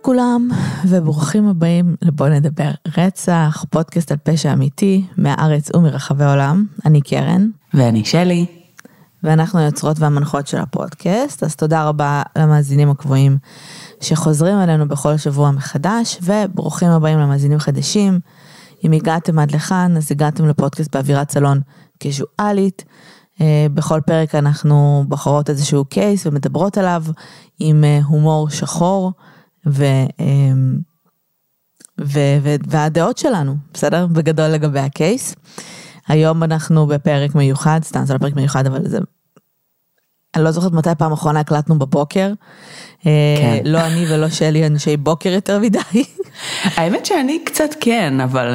לכולם וברוכים הבאים לבוא נדבר רצח, פודקאסט על פשע אמיתי מהארץ ומרחבי העולם. אני קרן. ואני שלי. ואנחנו היוצרות והמנחות של הפודקאסט, אז תודה רבה למאזינים הקבועים שחוזרים אלינו בכל שבוע מחדש, וברוכים הבאים למאזינים חדשים. אם הגעתם עד לכאן, אז הגעתם לפודקאסט באווירת סלון קזואלית. אה, בכל פרק אנחנו בוחרות איזשהו קייס ומדברות עליו עם אה, הומור שחור ו, אמ, ו, ו, והדעות שלנו, בסדר? בגדול לגבי הקייס. היום אנחנו בפרק מיוחד, סתם זה לא פרק מיוחד אבל זה... אני לא זוכרת מתי פעם אחרונה הקלטנו בבוקר. אה, כן. לא אני ולא שלי אנשי בוקר יותר מדי. האמת שאני קצת כן, אבל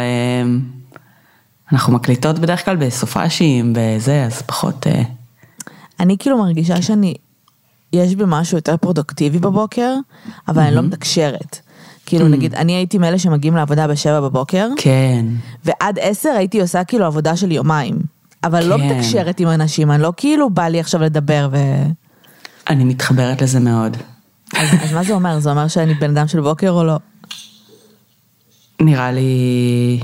אנחנו מקליטות בדרך כלל בסופאשים, בזה, אז פחות... אני כאילו מרגישה שאני יש בי משהו יותר פרודוקטיבי בבוקר, אבל אני לא מתקשרת. כאילו נגיד, אני הייתי מאלה שמגיעים לעבודה בשבע בבוקר. כן. ועד עשר הייתי עושה כאילו עבודה של יומיים. אבל לא כן. לא מתקשרת עם אנשים, אני לא כאילו בא לי עכשיו לדבר ו... אני מתחברת לזה מאוד. אז, אז מה זה אומר? זה אומר שאני בן אדם של בוקר או לא? נראה לי...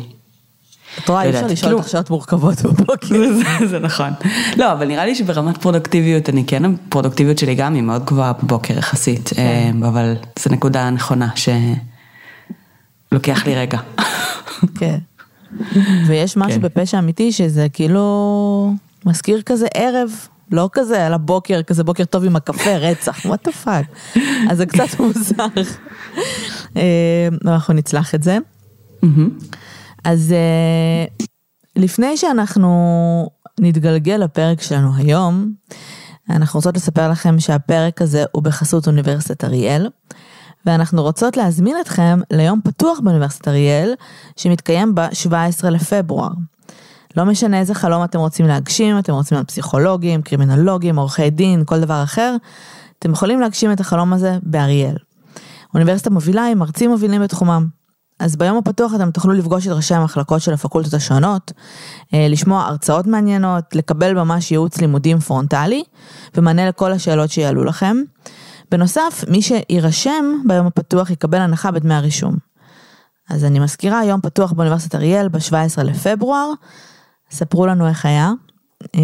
את רואה, אי אפשר לשאול אותך שעות מורכבות בבוקר. זה נכון. לא, אבל נראה לי שברמת פרודוקטיביות, אני כן, הפרודוקטיביות שלי גם היא מאוד גבוהה בבוקר יחסית, כן. אה, אבל זו נקודה נכונה שלוקח לי רגע. כן. ויש משהו כן. בפשע אמיתי שזה כאילו מזכיר כזה ערב. לא כזה על הבוקר, כזה בוקר טוב עם הקפה, רצח, what the fuck. אז זה קצת מוזר. אה, אנחנו נצלח את זה. אז uh, לפני שאנחנו נתגלגל לפרק שלנו היום, אנחנו רוצות לספר לכם שהפרק הזה הוא בחסות אוניברסיטת אריאל, ואנחנו רוצות להזמין אתכם ליום פתוח באוניברסיטת אריאל, שמתקיים ב-17 לפברואר. לא משנה איזה חלום אתם רוצים להגשים, אתם רוצים להיות פסיכולוגים, קרימינולוגים, עורכי דין, כל דבר אחר, אתם יכולים להגשים את החלום הזה באריאל. אוניברסיטה מובילה עם מרצים מובילים בתחומם. אז ביום הפתוח אתם תוכלו לפגוש את ראשי המחלקות של הפקולטות השונות, אה, לשמוע הרצאות מעניינות, לקבל ממש ייעוץ לימודים פרונטלי, ומענה לכל השאלות שיעלו לכם. בנוסף, מי שיירשם ביום הפתוח יקבל הנחה בדמי הרישום. אז אני מזכירה, יום פתוח באוניברסיטת אריאל ב-17 לפברואר, ספרו לנו איך היה. אה,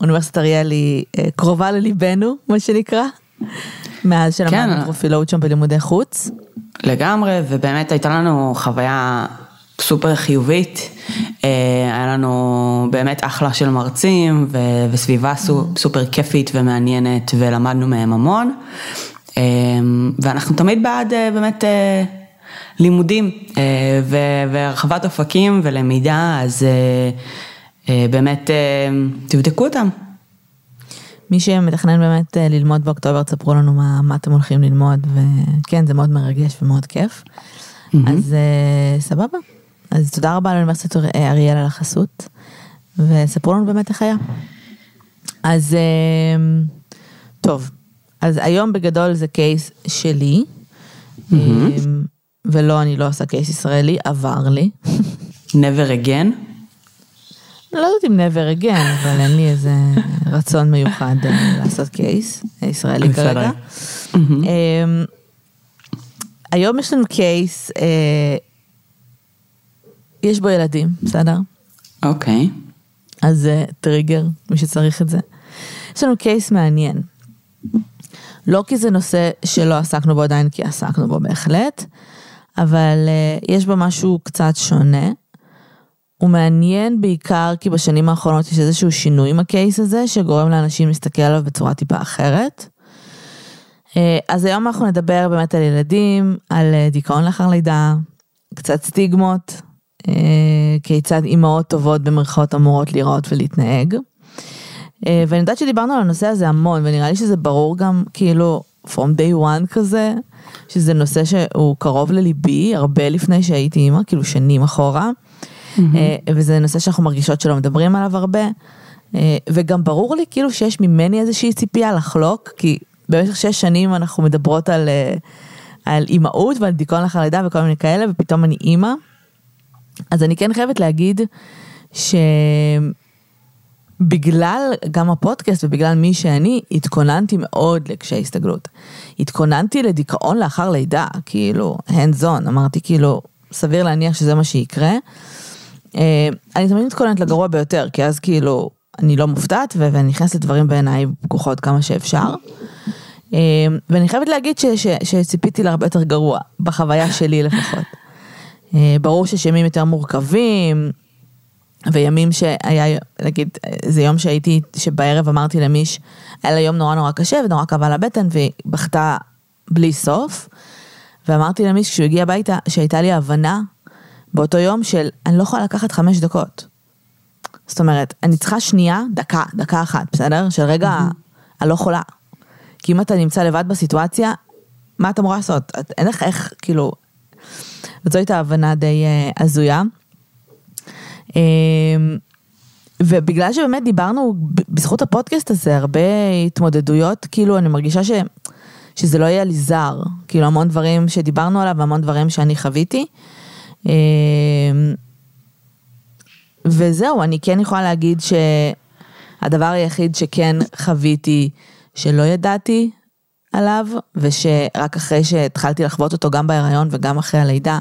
אוניברסיטת אריאל היא אה, קרובה לליבנו, מה שנקרא, מאז שלמדנו כן. פרופילאות שם בלימודי חוץ. לגמרי, ובאמת הייתה לנו חוויה סופר חיובית, אה, היה לנו באמת אחלה של מרצים וסביבה סופר כיפית ומעניינת ולמדנו מהם המון, אה, ואנחנו תמיד בעד אה, באמת לימודים והרחבת אופקים ולמידה, אז באמת תבדקו אותם. מי שמתכנן באמת אה, ללמוד באוקטובר, תספרו לנו מה, מה אתם הולכים ללמוד, וכן, זה מאוד מרגש ומאוד כיף. Mm-hmm. אז uh, סבבה. אז תודה רבה לאוניברסיטת אריאל על החסות, וספרו לנו באמת איך היה. אז טוב, אז היום בגדול זה קייס שלי, mm-hmm. ולא, אני לא עושה case ישראלי, עבר לי. never again? לא יודעת אם never again, אבל אין לי איזה רצון מיוחד אה, לעשות case ישראלי כרגע. אמ, היום יש לנו case, אה, יש בו ילדים, בסדר? אוקיי. אז זה טריגר, מי שצריך את זה. יש לנו case מעניין. לא כי זה נושא שלא עסקנו בו עדיין, כי עסקנו בו בהחלט, אבל אה, יש בו משהו קצת שונה. הוא מעניין בעיקר כי בשנים האחרונות יש איזשהו שינוי עם הקייס הזה, שגורם לאנשים להסתכל עליו בצורה טיפה אחרת. אה, אז היום אנחנו נדבר באמת על ילדים, על אה, דיכאון לאחר לידה, קצת סטיגמות, אה, כיצד אימהות טובות במרכאות אמורות לראות ולהתנהג. ואני יודעת שדיברנו על הנושא הזה המון, ונראה לי שזה ברור גם כאילו from day one כזה, שזה נושא שהוא קרוב לליבי הרבה לפני שהייתי אימא, כאילו שנים אחורה. Mm-hmm. וזה נושא שאנחנו מרגישות שלא מדברים עליו הרבה. אה, וגם ברור לי כאילו שיש ממני איזושהי ציפייה לחלוק, כי במשך שש שנים אנחנו מדברות על, אה, על אימהות ועל דיכאון לאחר לידה וכל מיני כאלה, ופתאום אני אימא. אז אני כן חייבת להגיד ש... בגלל גם הפודקאסט ובגלל מי שאני, התכוננתי מאוד לקשיי הסתגלות. התכוננתי לדיכאון לאחר לידה, כאילו, hands on, אמרתי כאילו, סביר להניח שזה מה שיקרה. אה, אני תמיד מתכוננת לגרוע ביותר, כי אז כאילו, אני לא מופתעת ואני נכנסת לדברים בעיניי פקוחות כמה שאפשר. אה, ואני חייבת להגיד ש, ש, שציפיתי להרבה יותר גרוע, בחוויה שלי לפחות. אה, ברור שיש ימים יותר מורכבים, וימים שהיה, נגיד, זה יום שהייתי, שבערב אמרתי למיש, היה לה יום נורא נורא קשה ונורא כאבה לה בטן והיא בכתה בלי סוף. ואמרתי למיש כשהוא הגיע הביתה שהייתה לי הבנה באותו יום של אני לא יכולה לקחת חמש דקות. זאת אומרת, אני צריכה שנייה, דקה, דקה אחת, בסדר? של רגע, mm-hmm. אני לא יכולה. כי אם אתה נמצא לבד בסיטואציה, מה אתה אמורה לעשות? אין לך איך, כאילו... וזו הייתה הבנה די uh, הזויה. Um, ובגלל שבאמת דיברנו בזכות הפודקאסט הזה הרבה התמודדויות, כאילו אני מרגישה ש, שזה לא יהיה לי זר, כאילו המון דברים שדיברנו עליו והמון דברים שאני חוויתי. Um, וזהו, אני כן יכולה להגיד שהדבר היחיד שכן חוויתי שלא ידעתי עליו, ושרק אחרי שהתחלתי לחוות אותו גם בהיריון וגם אחרי הלידה,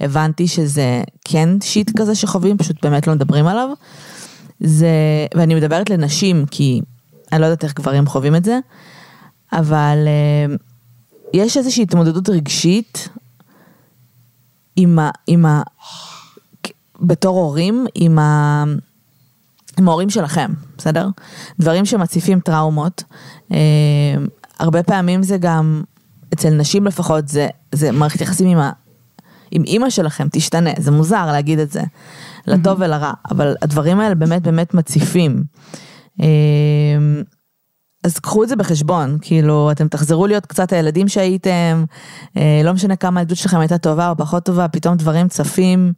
הבנתי שזה כן שיט כזה שחווים, פשוט באמת לא מדברים עליו. זה, ואני מדברת לנשים, כי אני לא יודעת איך גברים חווים את זה, אבל uh, יש איזושהי התמודדות רגשית עם ה... עם ה בתור הורים, עם, ה, עם ההורים שלכם, בסדר? דברים שמציפים טראומות. Uh, הרבה פעמים זה גם, אצל נשים לפחות, זה, זה מערכת יחסים עם, ה, עם אימא שלכם, תשתנה, זה מוזר להגיד את זה, לטוב ולרע, אבל הדברים האלה באמת באמת מציפים. אמ, אז קחו את זה בחשבון, כאילו, אתם תחזרו להיות קצת הילדים שהייתם, אה, לא משנה כמה הילדות שלכם הייתה טובה או פחות טובה, פתאום דברים צפים,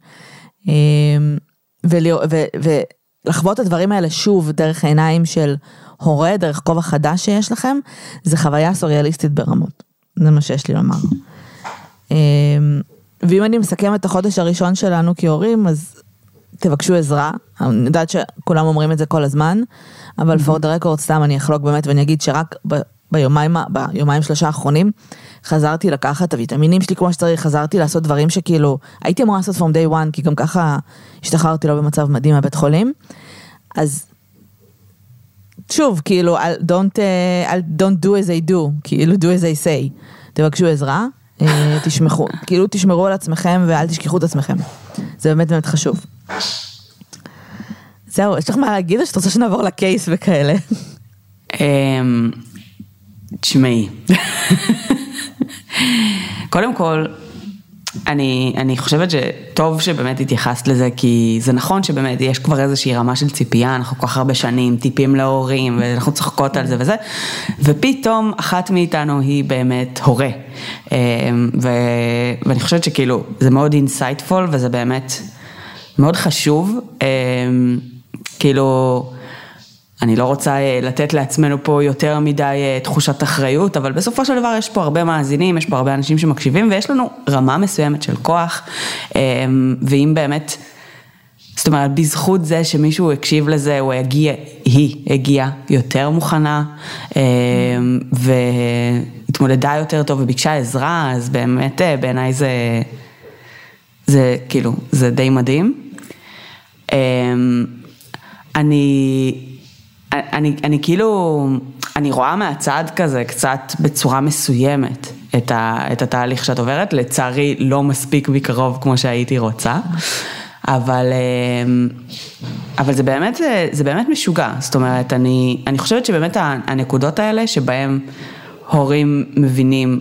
אמ, ולחוות את הדברים האלה שוב דרך העיניים של הורה, דרך כובע חדש שיש לכם, זה חוויה סוריאליסטית ברמות. זה מה שיש לי לומר. אמ, ואם אני מסכם את החודש הראשון שלנו כהורים, אז תבקשו עזרה. אני יודעת שכולם אומרים את זה כל הזמן, אבל for the record סתם אני אחלוק באמת ואני אגיד שרק ב, ביומיים, ביומיים שלושה האחרונים חזרתי לקחת את הוויטמינים שלי כמו שצריך, חזרתי לעשות דברים שכאילו הייתי אמורה לעשות from day one, כי גם ככה השתחררתי לא במצב מדהים מהבית חולים. אז שוב, כאילו, don't, uh, don't do as I do, כאילו do as I say. תבקשו עזרה. אה, תשמחו, כאילו תשמרו על עצמכם ואל תשכחו את עצמכם. זה באמת באמת חשוב. זהו, יש לך מה להגיד או שאת רוצה שנעבור לקייס וכאלה? אמ, תשמעי. קודם כל, אני, אני חושבת שטוב שבאמת התייחסת לזה, כי זה נכון שבאמת יש כבר איזושהי רמה של ציפייה, אנחנו כל כך הרבה שנים מטיפים להורים, ואנחנו צוחקות על זה וזה, ופתאום אחת מאיתנו היא באמת הורה. אמ, ו, ואני חושבת שכאילו, זה מאוד insightful, וזה באמת מאוד חשוב. אמ, כאילו... אני לא רוצה אה, לתת לעצמנו פה יותר מדי אה, תחושת אחריות, אבל בסופו של דבר יש פה הרבה מאזינים, יש פה הרבה אנשים שמקשיבים, ויש לנו רמה מסוימת של כוח, ואם באמת, זאת אומרת, בזכות זה שמישהו הקשיב לזה, הוא הגיע, היא הגיעה יותר מוכנה, והתמודדה יותר טוב וביקשה עזרה, אז באמת אה, בעיניי זה, זה כאילו, זה די מדהים. אמ, אני... אני, אני כאילו, אני רואה מהצד כזה קצת בצורה מסוימת את, ה, את התהליך שאת עוברת, לצערי לא מספיק מקרוב כמו שהייתי רוצה, אבל, אמ, אבל זה באמת, זה, באמת משוגע, זאת אומרת, אני, אני חושבת שבאמת הנקודות האלה שבהם הורים מבינים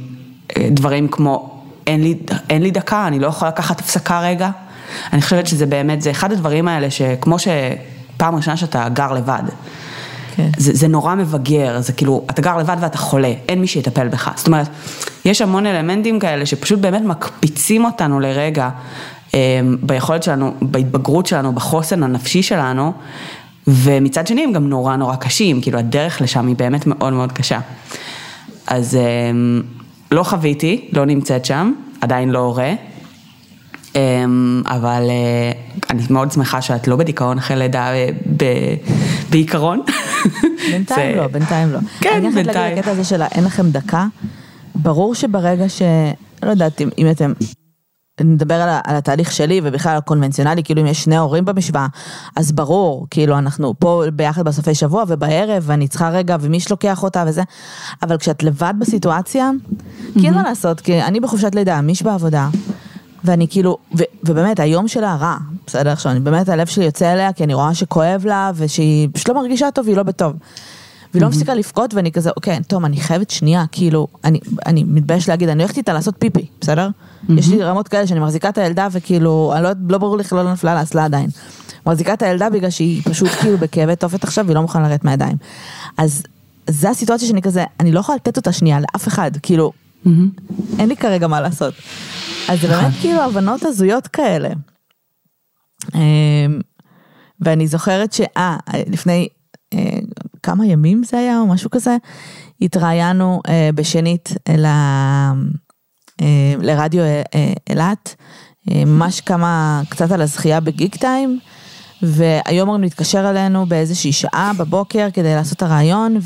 אה, דברים כמו אין לי, אין לי דקה, אני לא יכול לקחת הפסקה רגע, אני חושבת שזה באמת, זה אחד הדברים האלה שכמו שפעם ראשונה שאתה גר לבד. כן. זה, זה נורא מבגר, זה כאילו, אתה גר לבד ואתה חולה, אין מי שיטפל בך. זאת אומרת, יש המון אלמנטים כאלה שפשוט באמת מקפיצים אותנו לרגע אה, ביכולת שלנו, בהתבגרות שלנו, בחוסן הנפשי שלנו, ומצד שני הם גם נורא נורא קשים, כאילו הדרך לשם היא באמת מאוד מאוד קשה. אז אה, לא חוויתי, לא נמצאת שם, עדיין לא הורה. אמ, אבל אה, אני מאוד שמחה שאת לא בדיכאון אחרי לידה בעיקרון. בינתיים לא, בינתיים לא. כן, אני חייבת להגיד בינתיים. הקטע הזה של אין לכם דקה, ברור שברגע ש... לא יודעת אם, אתם... נדבר על, על התהליך שלי ובכלל הקונבנציונלי, כאילו אם יש שני הורים במשוואה, אז ברור, כאילו אנחנו פה ביחד בסופי שבוע ובערב, ואני צריכה רגע, ומי שלוקח אותה וזה, אבל כשאת לבד בסיטואציה, כי אין מה לעשות, כי אני בחופשת לידה, מיש בעבודה, ואני כאילו, ו, ובאמת היום שלה רע, בסדר עכשיו, אני באמת הלב שלי יוצא אליה, כי אני רואה שכואב לה, ושהיא פשוט לא מרגישה טוב, היא לא בטוב. והיא לא מפסיקה לבכות ואני כזה, אוקיי, טוב, אני חייבת שנייה, כאילו, אני, אני מתבייש להגיד, אני הולכת איתה לעשות פיפי, בסדר? יש לי רמות כאלה שאני מחזיקה את הילדה וכאילו, לא, לא ברור לי איך לא נפלה לאסלה עדיין. מחזיקה את הילדה בגלל שהיא פשוט כאילו בכאבי תופת עכשיו והיא לא מוכנה לרדת מהידיים. אז זה הסיטואציה שאני כזה, אני לא יכולה לתת אותה שנייה לאף אחד, כאילו, אין לי כרגע מה לעשות. אז זה באמת כאילו הבנות הזויות כאלה. אמ, ואני זוכרת שאה, לפני אה, כמה ימים זה היה או משהו כזה, התראיינו אה, בשנית אה, לרדיו אילת, ממש כמה, קצת על הזכייה בגיק טיים, והיו אמורים להתקשר אלינו באיזושהי שעה בבוקר כדי לעשות את הרעיון,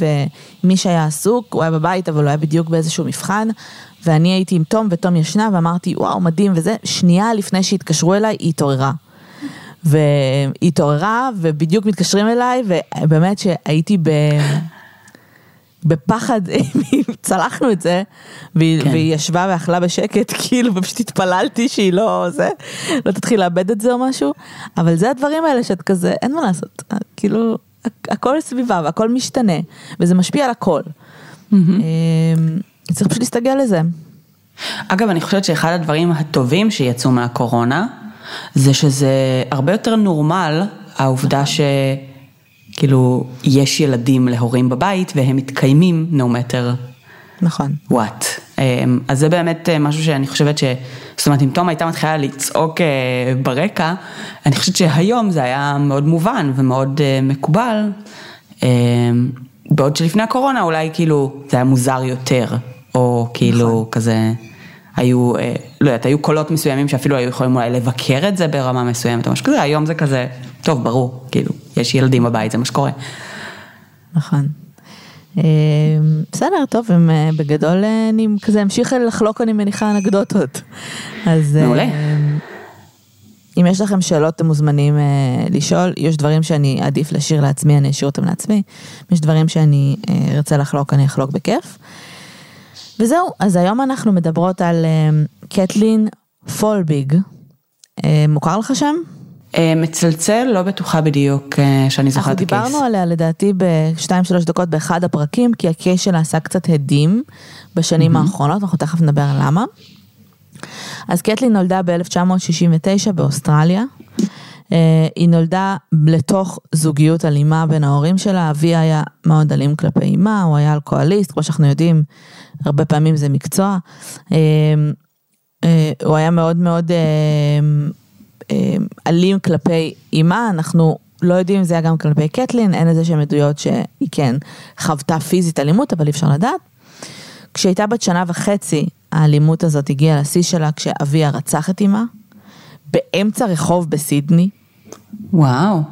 ומי שהיה עסוק, הוא היה בבית אבל הוא היה בדיוק באיזשהו מבחן, ואני הייתי עם תום ותום ישנה ואמרתי וואו מדהים וזה, שנייה לפני שהתקשרו אליי היא התעוררה. והיא התעוררה ובדיוק מתקשרים אליי ובאמת שהייתי ב... בפחד, צלחנו את זה, והיא, כן. והיא ישבה ואכלה בשקט, כאילו, ופשוט התפללתי שהיא לא, זה, לא תתחיל לאבד את זה או משהו, אבל זה הדברים האלה שאת כזה, אין מה לעשות, כאילו, הכ- הכל סביבה והכל משתנה, וזה משפיע על הכל. אמ, צריך פשוט להסתגל לזה. אגב, אני חושבת שאחד הדברים הטובים שיצאו מהקורונה, זה שזה הרבה יותר נורמל, העובדה שכאילו יש ילדים להורים בבית והם מתקיימים no matter נכון. what. אמ, אז זה באמת אה, משהו שאני חושבת ש... זאת אומרת, אם תום הייתה מתחילה לצעוק אה, ברקע, אני חושבת שהיום זה היה מאוד מובן ומאוד אה, מקובל. אמ, בעוד שלפני הקורונה אולי כאילו זה היה מוזר יותר, או כאילו כזה, היו, לא יודעת, היו קולות מסוימים שאפילו היו יכולים אולי לבקר את זה ברמה מסוימת או משהו כזה, היום זה כזה, טוב, ברור, כאילו, יש ילדים בבית, זה מה שקורה. נכון. אה, בסדר, טוב, הם אה, בגדול אה, אני כזה אמשיך לחלוק, אני מניחה, אנקדוטות. אז... אה, מעולה. אם יש לכם שאלות, אתם מוזמנים אה, לשאול. יש דברים שאני אעדיף להשאיר לעצמי, אני אשאיר אותם לעצמי. יש דברים שאני אה, ארצה לחלוק, אני אחלוק בכיף. וזהו, אז היום אנחנו מדברות על אה, קטלין פולביג. אה, מוכר לך שם? אה, מצלצל, לא בטוחה בדיוק אה, שאני אנחנו זוכרת את הקייס. דיברנו עליה לדעתי בשתיים שלוש דקות באחד הפרקים, כי הקייס שלה עשה קצת הדים בשנים האחרונות, אנחנו תכף נדבר על למה. אז קטלין נולדה ב-1969 באוסטרליה. אה, היא נולדה לתוך זוגיות אלימה בין ההורים שלה, אביה היה מאוד אלים כלפי אמה, הוא היה אלכוהוליסט, כמו שאנחנו יודעים, הרבה פעמים זה מקצוע. הוא היה מאוד מאוד אלים כלפי אימה, אנחנו לא יודעים אם זה היה גם כלפי קטלין, אין איזה שהן עדויות שהיא כן חוותה פיזית אלימות, אבל אי אפשר לדעת. כשהייתה בת שנה וחצי, האלימות הזאת הגיעה לשיא שלה כשאביה רצח את אימה, באמצע רחוב בסידני, וואו.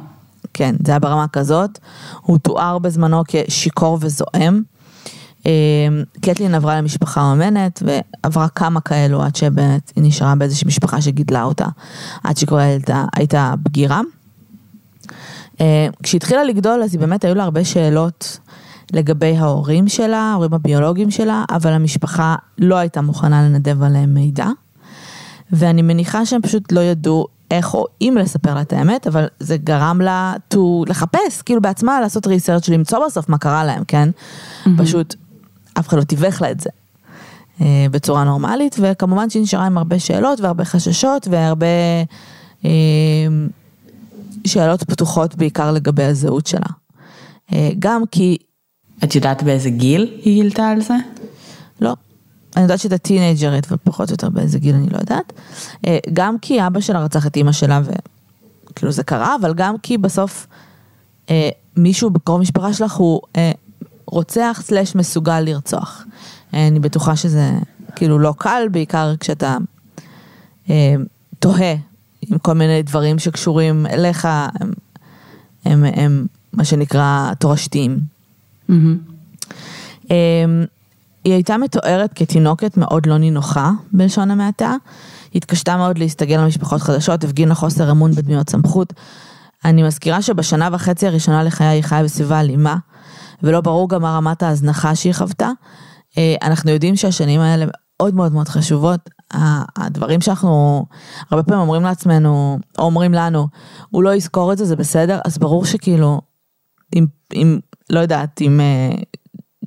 כן, זה היה ברמה כזאת, הוא תואר בזמנו כשיכור וזועם. אה, קטלין עברה למשפחה אומנת ועברה כמה כאלו עד שבאמת היא נשארה באיזושהי משפחה שגידלה אותה, עד שהיא כבר הייתה, הייתה בגירה. אה, כשהיא התחילה לגדול אז היא באמת היו לה הרבה שאלות לגבי ההורים שלה, ההורים הביולוגיים שלה, אבל המשפחה לא הייתה מוכנה לנדב עליהם מידע. ואני מניחה שהם פשוט לא ידעו איך או אם לספר לה את האמת, אבל זה גרם לה to לחפש, כאילו בעצמה לעשות ריסרצ' למצוא בסוף מה קרה להם, כן? פשוט אף אחד לא תיווך לה את זה אה, בצורה נורמלית, וכמובן שהיא נשארה עם הרבה שאלות והרבה חששות והרבה אה, שאלות פתוחות בעיקר לגבי הזהות שלה. אה, גם כי את יודעת באיזה גיל היא גילתה על זה? לא. אני יודעת שהייתה טינג'רית ופחות או יותר באיזה גיל אני לא יודעת. גם כי אבא שלה רצח את אימא שלה וכאילו זה קרה, אבל גם כי בסוף אה, מישהו בקרוב משפחה שלך הוא אה, רוצח סלאש מסוגל לרצוח. אה, אני בטוחה שזה כאילו לא קל, בעיקר כשאתה אה, תוהה עם כל מיני דברים שקשורים אליך, הם, הם, הם מה שנקרא תורשתיים. Mm-hmm. היא הייתה מתוארת כתינוקת מאוד לא נינוחה, בלשון המעטה. התקשתה מאוד להסתגל למשפחות חדשות, הפגינה חוסר אמון בדמיות סמכות. אני מזכירה שבשנה וחצי הראשונה לחיי היא חיה בסביבה אלימה, ולא ברור גם מה רמת ההזנחה שהיא חוותה. אה, אנחנו יודעים שהשנים האלה מאוד מאוד מאוד חשובות. הדברים שאנחנו הרבה פעמים אומרים לעצמנו, או אומרים לנו, הוא לא יזכור את זה, זה בסדר, אז ברור שכאילו, אם, אם לא יודעת, אם אה,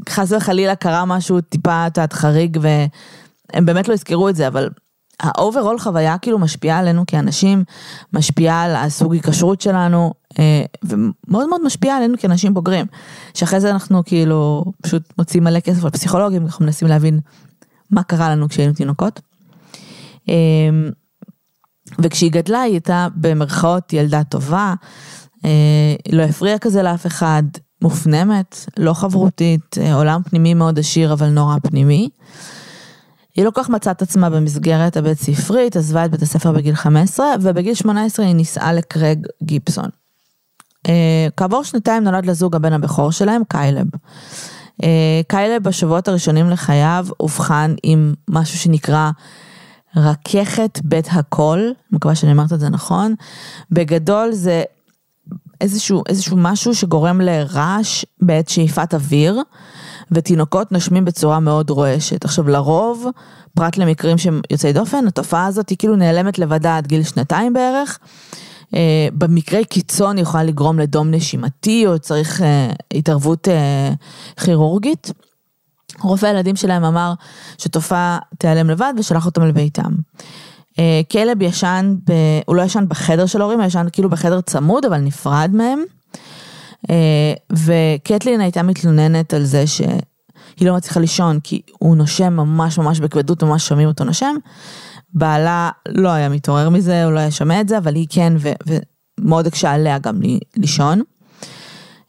חס וחלילה קרה משהו טיפה, את יודעת, חריג, והם באמת לא יזכרו את זה, אבל ה overall חוויה כאילו משפיעה עלינו כאנשים, משפיעה על הסוג היקשרות שלנו, אה, ומאוד מאוד משפיעה עלינו כאנשים בוגרים. שאחרי זה אנחנו כאילו פשוט מוציאים מלא כסף על פסיכולוגים, אנחנו מנסים להבין מה קרה לנו כשהיינו תינוקות. אה, וכשהיא גדלה היא הייתה במרכאות ילדה טובה, אה, לא הפריעה כזה לאף אחד, מופנמת, לא חברותית, עולם פנימי מאוד עשיר אבל נורא פנימי. היא לא כך מצאה את עצמה במסגרת הבית ספרית, עזבה את בית הספר בגיל 15, ובגיל 18 היא נישאה לקרג גיפסון. אה, כעבור שנתיים נולד לזוג הבן הבכור שלהם, קיילב. אה, קיילב בשבועות הראשונים לחייו אובחן עם משהו שנקרא רככת בית אני מקווה שאני אומרת את זה נכון. בגדול זה איזשהו, איזשהו משהו שגורם לרעש בעת שאיפת אוויר. ותינוקות נושמים בצורה מאוד רועשת. עכשיו לרוב, פרט למקרים שהם יוצאי דופן, התופעה הזאת היא כאילו נעלמת לבדה עד גיל שנתיים בערך. Uh, במקרי קיצון יכולה לגרום לדום נשימתי או צריך uh, התערבות uh, כירורגית. רופא הילדים שלהם אמר שתופעה תיעלם לבד ושלח אותם לביתם. Uh, כלב ישן, ב... הוא לא ישן בחדר של ההורים, הוא ישן כאילו בחדר צמוד אבל נפרד מהם. אה, וקטלין הייתה מתלוננת על זה שהיא לא מצליחה לישון כי הוא נושם ממש ממש בכבדות, ממש שומעים אותו נושם. בעלה לא היה מתעורר מזה, הוא לא היה שומע את זה, אבל היא כן, ומאוד הקשה עליה גם לישון.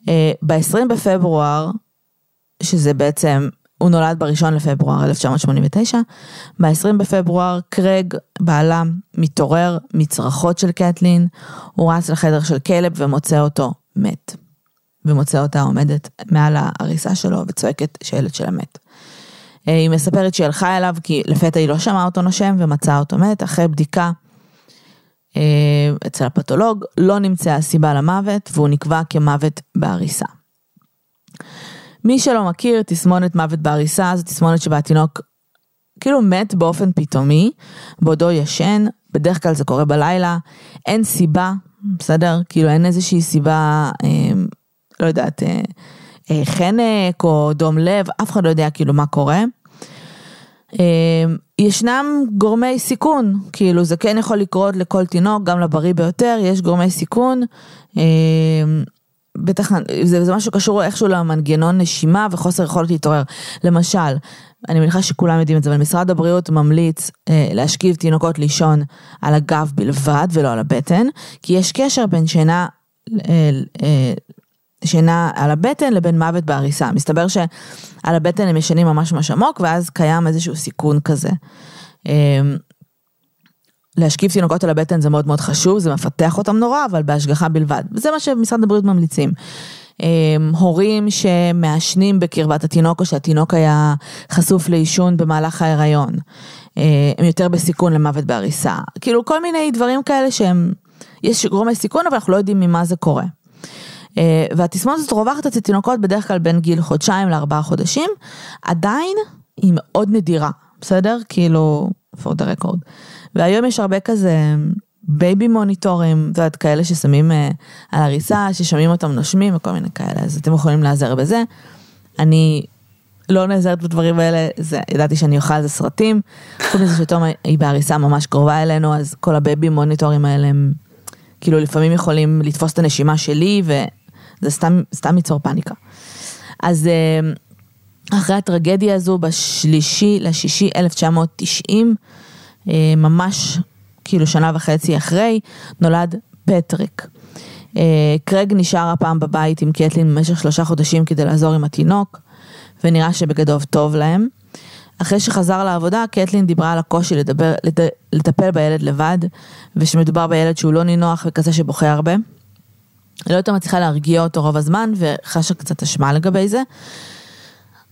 אה, ב-20 בפברואר, שזה בעצם, הוא נולד ב-1 לפברואר 1989, ב-20 בפברואר קרג, בעלה, מתעורר מצרחות של קטלין, הוא רץ לחדר של כלב ומוצא אותו מת. ומוצא אותה עומדת מעל ההריסה שלו וצועקת שהילד שלה מת. אה, היא מספרת שהיא הלכה אליו כי לפתע היא לא שמעה אותו נושם ומצאה אותו מת אחרי בדיקה אה, אצל הפתולוג לא נמצאה סיבה למוות והוא נקבע כמוות בהריסה. מי שלא מכיר תסמונת מוות בהריסה זו תסמונת שבה התינוק כאילו מת באופן פתאומי בעודו ישן בדרך כלל זה קורה בלילה אין סיבה בסדר כאילו אין איזושהי סיבה אה, לא יודעת, אה, אה, חנק או דום לב, אף אחד לא יודע כאילו מה קורה. אה, ישנם גורמי סיכון, כאילו זה כן יכול לקרות לכל תינוק, גם לבריא ביותר, יש גורמי סיכון. בטח זה, זה משהו קשור איכשהו למנגנון נשימה וחוסר יכולת להתעורר. למשל, אני מניחה שכולם יודעים את זה, אבל משרד הבריאות ממליץ אה, להשכיב תינוקות לישון על הגב בלבד ולא על הבטן, כי יש קשר בין שינה אה, אה, שינה על הבטן לבין מוות בעריסה. מסתבר שעל הבטן הם ישנים ממש ממש עמוק, ואז קיים איזשהו סיכון כזה. אמ, להשכיב תינוקות על הבטן זה מאוד מאוד חשוב, זה מפתח אותם נורא, אבל בהשגחה בלבד. וזה מה שמשרד הבריאות ממליצים. אמ, הורים שמעשנים בקרבת התינוק או שהתינוק היה חשוף לעישון במהלך ההיריון. אמ, הם יותר בסיכון למוות בעריסה. כאילו כל מיני דברים כאלה שהם, יש גורמי סיכון אבל אנחנו לא יודעים ממה זה קורה. אה, והתסמונת הזאת רווחת אצל תינוקות בדרך כלל בין גיל חודשיים לארבעה חודשים, עדיין היא מאוד נדירה, בסדר? כאילו, for the record. והיום יש הרבה כזה baby מוניטורים, את יודעת, כאלה ששמים אה, על העריסה, ששומעים אותם נושמים וכל מיני כאלה, אז אתם יכולים להיעזר בזה. אני לא נעזרת בדברים האלה, זה, ידעתי שאני אוכל על זה סרטים. חוץ מזה שתום היא בעריסה ממש קרובה אלינו, אז כל ה baby מוניטורים האלה הם כאילו לפעמים יכולים לתפוס את הנשימה שלי זה סתם, סתם ייצור פאניקה. אז אה, אחרי הטרגדיה הזו, בשלישי לשישי 1990, אה, ממש כאילו שנה וחצי אחרי, נולד פטריק. אה, קרג נשאר הפעם בבית עם קטלין במשך שלושה חודשים כדי לעזור עם התינוק, ונראה שבגדול טוב להם. אחרי שחזר לעבודה, קטלין דיברה על הקושי לדבר, לטפל בילד לבד, ושמדובר בילד שהוא לא נינוח וכזה שבוכה הרבה. לא יותר מצליחה להרגיע אותו רוב הזמן, וחשה קצת אשמה לגבי זה.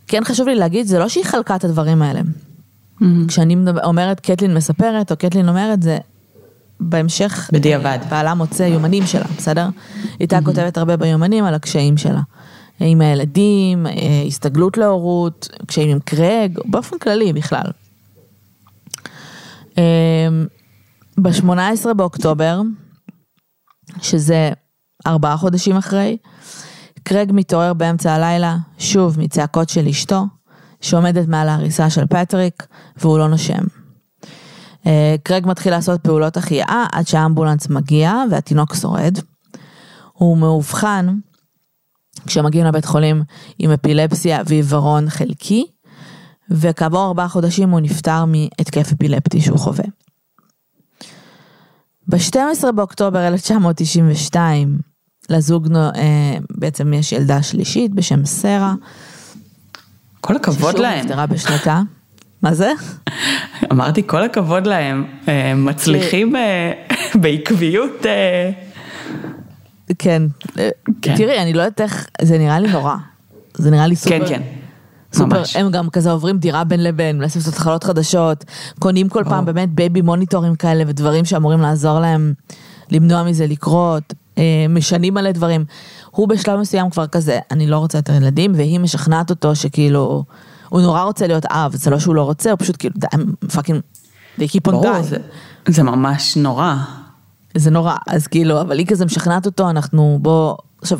כן חשוב לי להגיד, זה לא שהיא חלקה את הדברים האלה. Mm-hmm. כשאני אומרת קטלין מספרת, או קטלין אומרת, זה בהמשך, בדיעבד. בעלה מוצא יומנים שלה, בסדר? היא הייתה כותבת הרבה ביומנים על הקשיים שלה. עם הילדים, אה, הסתגלות להורות, קשיים עם קרג, באופן כללי בכלל. ב-18 באוקטובר, שזה ארבעה חודשים אחרי, קרג מתעורר באמצע הלילה, שוב מצעקות של אשתו, שעומדת מעל ההריסה של פטריק, והוא לא נושם. אה, קרג מתחיל לעשות פעולות החייאה עד שהאמבולנס מגיע והתינוק שורד. הוא מאובחן כשמגיעים לבית חולים עם אפילפסיה ועיוורון חלקי, וכעבור ארבעה חודשים הוא נפטר מהתקף אפילפטי שהוא חווה. ב-12 באוקטובר 1992, לזוג אה, בעצם יש ילדה שלישית בשם סרה. כל הכבוד להם. ששוב נפטרה בשנתה. מה זה? אמרתי כל הכבוד להם, מצליחים אה, בעקביות. אה, כן. כן, תראי, אני לא יודעת איך, זה נראה לי נורא. זה נראה לי סופר. כן, כן. סופר, ממש. הם גם כזה עוברים דירה בין לבין, מנסים לעשות התחלות חדשות, קונים כל פעם באמת baby מוניטורים כאלה ודברים שאמורים לעזור להם למנוע מזה לקרות, אה, משנים מלא דברים. הוא בשלב מסוים כבר כזה, אני לא רוצה יותר ילדים, והיא משכנעת אותו שכאילו, הוא נורא רוצה להיות אב, זה לא שהוא לא רוצה, הוא פשוט כאילו, fucking, they keep on ברור, זה, זה ממש נורא. זה נורא, אז כאילו, אבל היא כזה משכנעת אותו, אנחנו בוא, עכשיו,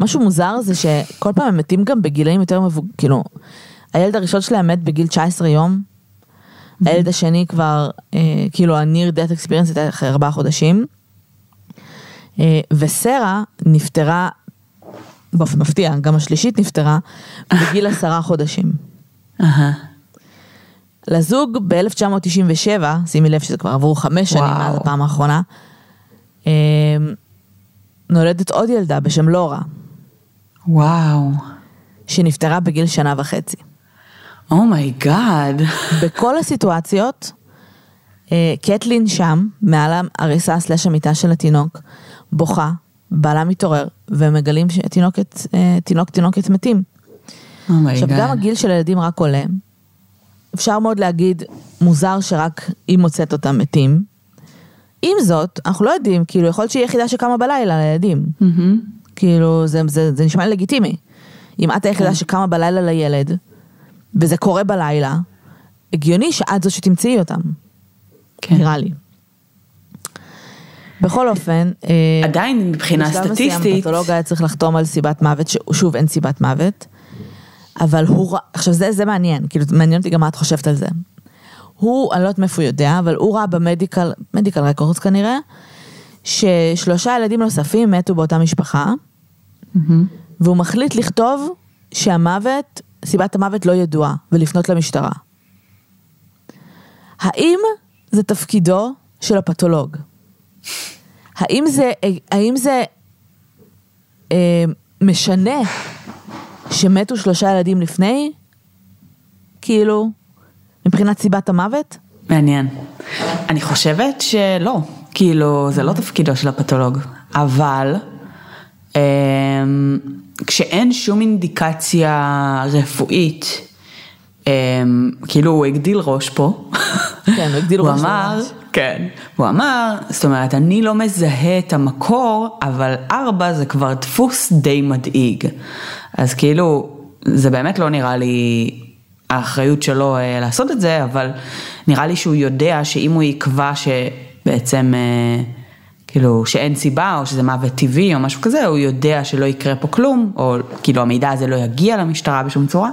משהו מוזר זה שכל פעם הם מתים גם בגילאים יותר מבוגרים, כאילו, הילד הראשון שלהם מת בגיל 19 יום, הילד השני כבר, אה, כאילו, ה-near death experience הייתה אחרי ארבעה חודשים, אה, וסרה נפטרה, באופן מפתיע, גם השלישית נפטרה, בגיל עשרה חודשים. לזוג ב-1997, שימי לב שזה כבר עברו חמש שנים מאז הפעם האחרונה, אה, נולדת עוד ילדה בשם לורה. וואו. שנפטרה בגיל שנה וחצי. oh my god. Oh בכל הסיטואציות, אה, קטלין שם, מעל העריסה slash המיטה של התינוק, בוכה, בעלה מתעורר, ומגלים שתינוקת, אה, תינוק תינוקת מתים. oh my god. עכשיו גם הגיל של הילדים רק עולה. אפשר מאוד להגיד, מוזר שרק היא מוצאת אותם מתים. עם זאת, אנחנו לא יודעים, כאילו, יכול להיות שהיא יחידה שקמה בלילה לילדים. Mm-hmm. כאילו, זה, זה, זה נשמע לי לגיטימי. אם את היחידה כן. שקמה בלילה לילד, וזה קורה בלילה, הגיוני שאת זו שתמצאי אותם. כן. נראה לי. בכל אופן, אה, עדיין מבחינה בשלב מסוים סטטיסטית, הפתולוג היה צריך לחתום על סיבת מוות, ששוב אין סיבת מוות, אבל הוא, עכשיו זה, זה מעניין, כאילו מעניין אותי גם מה את חושבת על זה. הוא, אני לא יודעת מאיפה הוא יודע, אבל הוא ראה במדיקל, מדיקל רקורדס כנראה, ששלושה ילדים נוספים מתו באותה משפחה, והוא מחליט לכתוב שהמוות, סיבת המוות לא ידועה, ולפנות למשטרה. האם זה תפקידו של הפתולוג? האם זה, האם זה אה, משנה שמתו שלושה ילדים לפני? כאילו, מבחינת סיבת המוות? מעניין. אני חושבת שלא, כאילו זה לא תפקידו של הפתולוג, אבל אמ, כשאין שום אינדיקציה רפואית, כאילו הוא הגדיל ראש פה, כן, הוא הגדיל הוא ראש אמר, ממש. כן, הוא אמר, זאת אומרת, אני לא מזהה את המקור, אבל ארבע זה כבר דפוס די מדאיג. אז כאילו, זה באמת לא נראה לי האחריות שלו אה, לעשות את זה, אבל נראה לי שהוא יודע שאם הוא יקבע שבעצם, אה, כאילו, שאין סיבה, או שזה מוות טבעי או משהו כזה, הוא יודע שלא יקרה פה כלום, או כאילו המידע הזה לא יגיע למשטרה בשום צורה,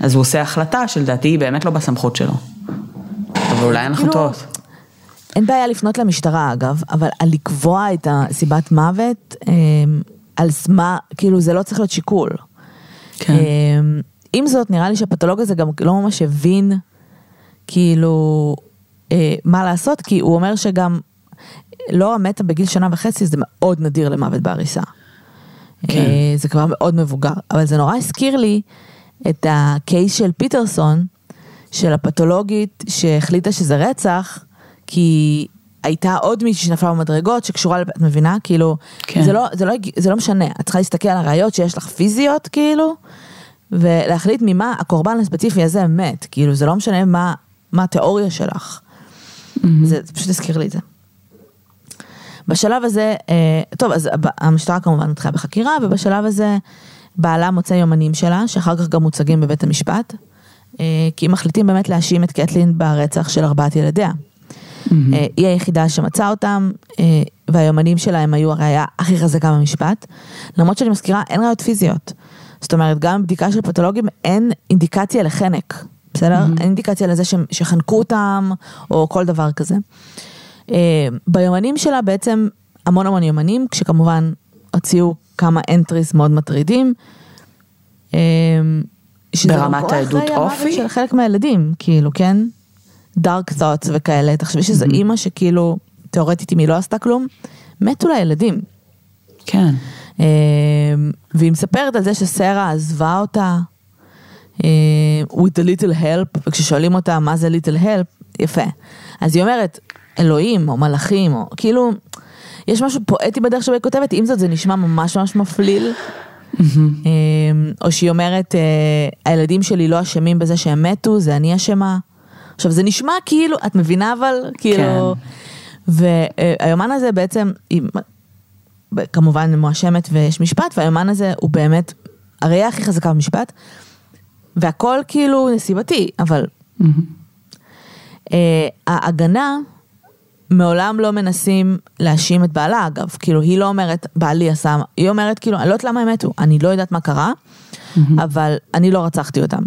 אז הוא עושה החלטה שלדעתי היא באמת לא בסמכות שלו. אבל אולי אנחנו כאילו, טועות. אין בעיה לפנות למשטרה אגב, אבל על לקבוע את הסיבת מוות, אה, על מה, כאילו זה לא צריך להיות שיקול. כן. אה, עם זאת, נראה לי שהפתולוג הזה גם לא ממש הבין, כאילו, אה, מה לעשות, כי הוא אומר שגם לא מתה בגיל שנה וחצי, זה מאוד נדיר למוות בעריסה. כן. אה, זה כבר מאוד מבוגר, אבל זה נורא הזכיר לי את הקייס של פיטרסון, של הפתולוגית שהחליטה שזה רצח, כי הייתה עוד מישהי שנפלה במדרגות שקשורה, את מבינה? כאילו, כן. זה, לא, זה, לא, זה לא משנה, את צריכה להסתכל על הראיות שיש לך פיזיות, כאילו, ולהחליט ממה הקורבן הספציפי הזה מת, כאילו, זה לא משנה מה, מה התיאוריה שלך. זה, זה פשוט הזכיר לי את זה. בשלב הזה, אה, טוב, אז המשטרה כמובן מתחילה בחקירה, ובשלב הזה בעלה מוצא יומנים שלה, שאחר כך גם מוצגים בבית המשפט, אה, כי מחליטים באמת להאשים את קטלין ברצח של ארבעת ילדיה. אה, היא היחידה שמצאה אותם, והיומנים שלה הם היו הראייה הכי חזקה במשפט. למרות שאני מזכירה, אין ראיות פיזיות. זאת אומרת, גם בבדיקה של פתולוגים אין אינדיקציה לחנק, בסדר? אין אינדיקציה לזה ש- שחנקו אותם, או כל דבר כזה. אה, ביומנים שלה בעצם המון המון יומנים, כשכמובן הוציאו כמה entries מאוד מטרידים. אה, ברמת העדות אופי? של חלק מהילדים, כאילו, כן? דארק thoughts וכאלה, תחשבי שזו אימא שכאילו, תאורטית אם היא לא עשתה כלום, מתו לה ילדים. כן. אה, והיא מספרת על זה שסרה עזבה אותה with a little help, וכששואלים אותה מה זה little help, יפה. אז היא אומרת, אלוהים או מלאכים, או כאילו, יש משהו פואטי בדרך שבה היא כותבת, עם זאת זה נשמע ממש ממש מפליל. אה, או שהיא אומרת, אה, הילדים שלי לא אשמים בזה שהם מתו, זה אני אשמה. עכשיו זה נשמע כאילו, את מבינה אבל, כאילו, והיומן הזה בעצם, היא כמובן מואשמת ויש משפט, והיומן הזה הוא באמת הראייה הכי חזקה במשפט, והכל כאילו נסיבתי, אבל אה, ההגנה, מעולם לא מנסים להאשים את בעלה אגב, כאילו היא לא אומרת בעלי עשה, היא אומרת כאילו אני לא יודעת למה הם מתו, אני לא יודעת מה קרה, אבל אני לא רצחתי אותם.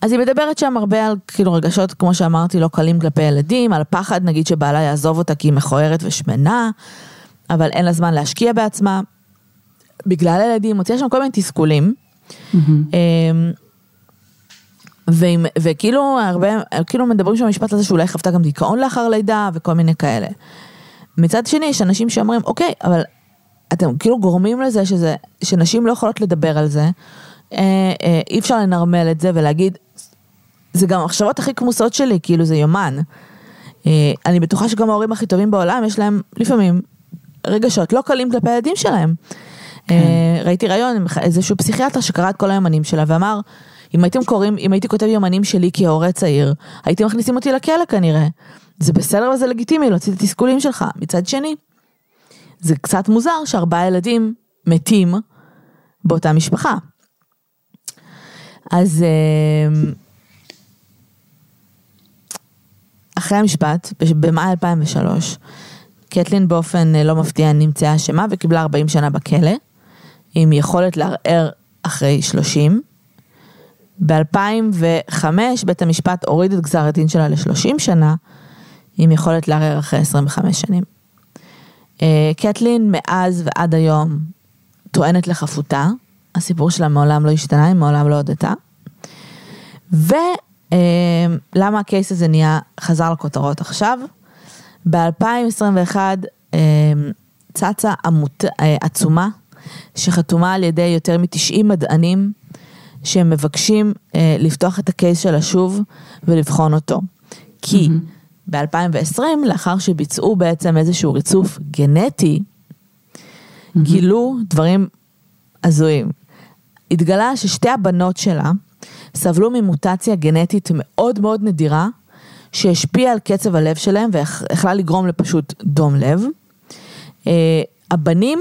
אז היא מדברת שם הרבה על כאילו רגשות, כמו שאמרתי, לא קלים כלפי ילדים, על פחד נגיד שבעלה יעזוב אותה כי היא מכוערת ושמנה, אבל אין לה זמן להשקיע בעצמה. בגלל הילדים, מוציאה שם כל מיני תסכולים. אמ, ועם, וכאילו הרבה, כאילו מדברים שם במשפט הזה שאולי חוותה גם דיכאון לאחר לידה וכל מיני כאלה. מצד שני יש אנשים שאומרים אוקיי אבל אתם כאילו גורמים לזה שזה, שנשים לא יכולות לדבר על זה, אה, אה, אי אפשר לנרמל את זה ולהגיד זה גם המחשבות הכי כמוסות שלי כאילו זה יומן. אה, אני בטוחה שגם ההורים הכי טובים בעולם יש להם לפעמים רגשות לא קלים כלפי הילדים שלהם. אה, ראיתי ראיון עם איזשהו פסיכיאטר שקרא את כל היומנים שלה ואמר, אם הייתם קוראים, אם הייתי כותב יומנים שלי כהורה צעיר, הייתם מכניסים אותי לכלא כנראה. זה בסדר וזה לגיטימי להוציא את התסכולים שלך. מצד שני, זה קצת מוזר שארבעה ילדים מתים באותה משפחה. אז אה, אחרי המשפט, במאי 2003, קטלין באופן אה, לא מפתיע נמצאה אשמה וקיבלה 40 שנה בכלא, עם יכולת לערער אחרי 30. ב-2005 בית המשפט הוריד את גזר הדין שלה ל-30 שנה, עם יכולת לערער אחרי 25 שנים. אה, קטלין מאז ועד היום טוענת לחפותה, הסיפור שלה מעולם לא השתנה, היא מעולם לא הודתה. ולמה הקייס הזה נהיה, חזר לכותרות עכשיו? ב-2021 צצה עמות, אה, עצומה שחתומה על ידי יותר מ-90 מדענים שהם מבקשים אה, לפתוח את הקייס שלה שוב ולבחון אותו. כי mm-hmm. ב-2020, לאחר שביצעו בעצם איזשהו ריצוף גנטי, mm-hmm. גילו דברים הזויים. התגלה ששתי הבנות שלה סבלו ממוטציה גנטית מאוד מאוד נדירה, שהשפיעה על קצב הלב שלהם ויכלה לגרום לפשוט דום לב. Uh, הבנים,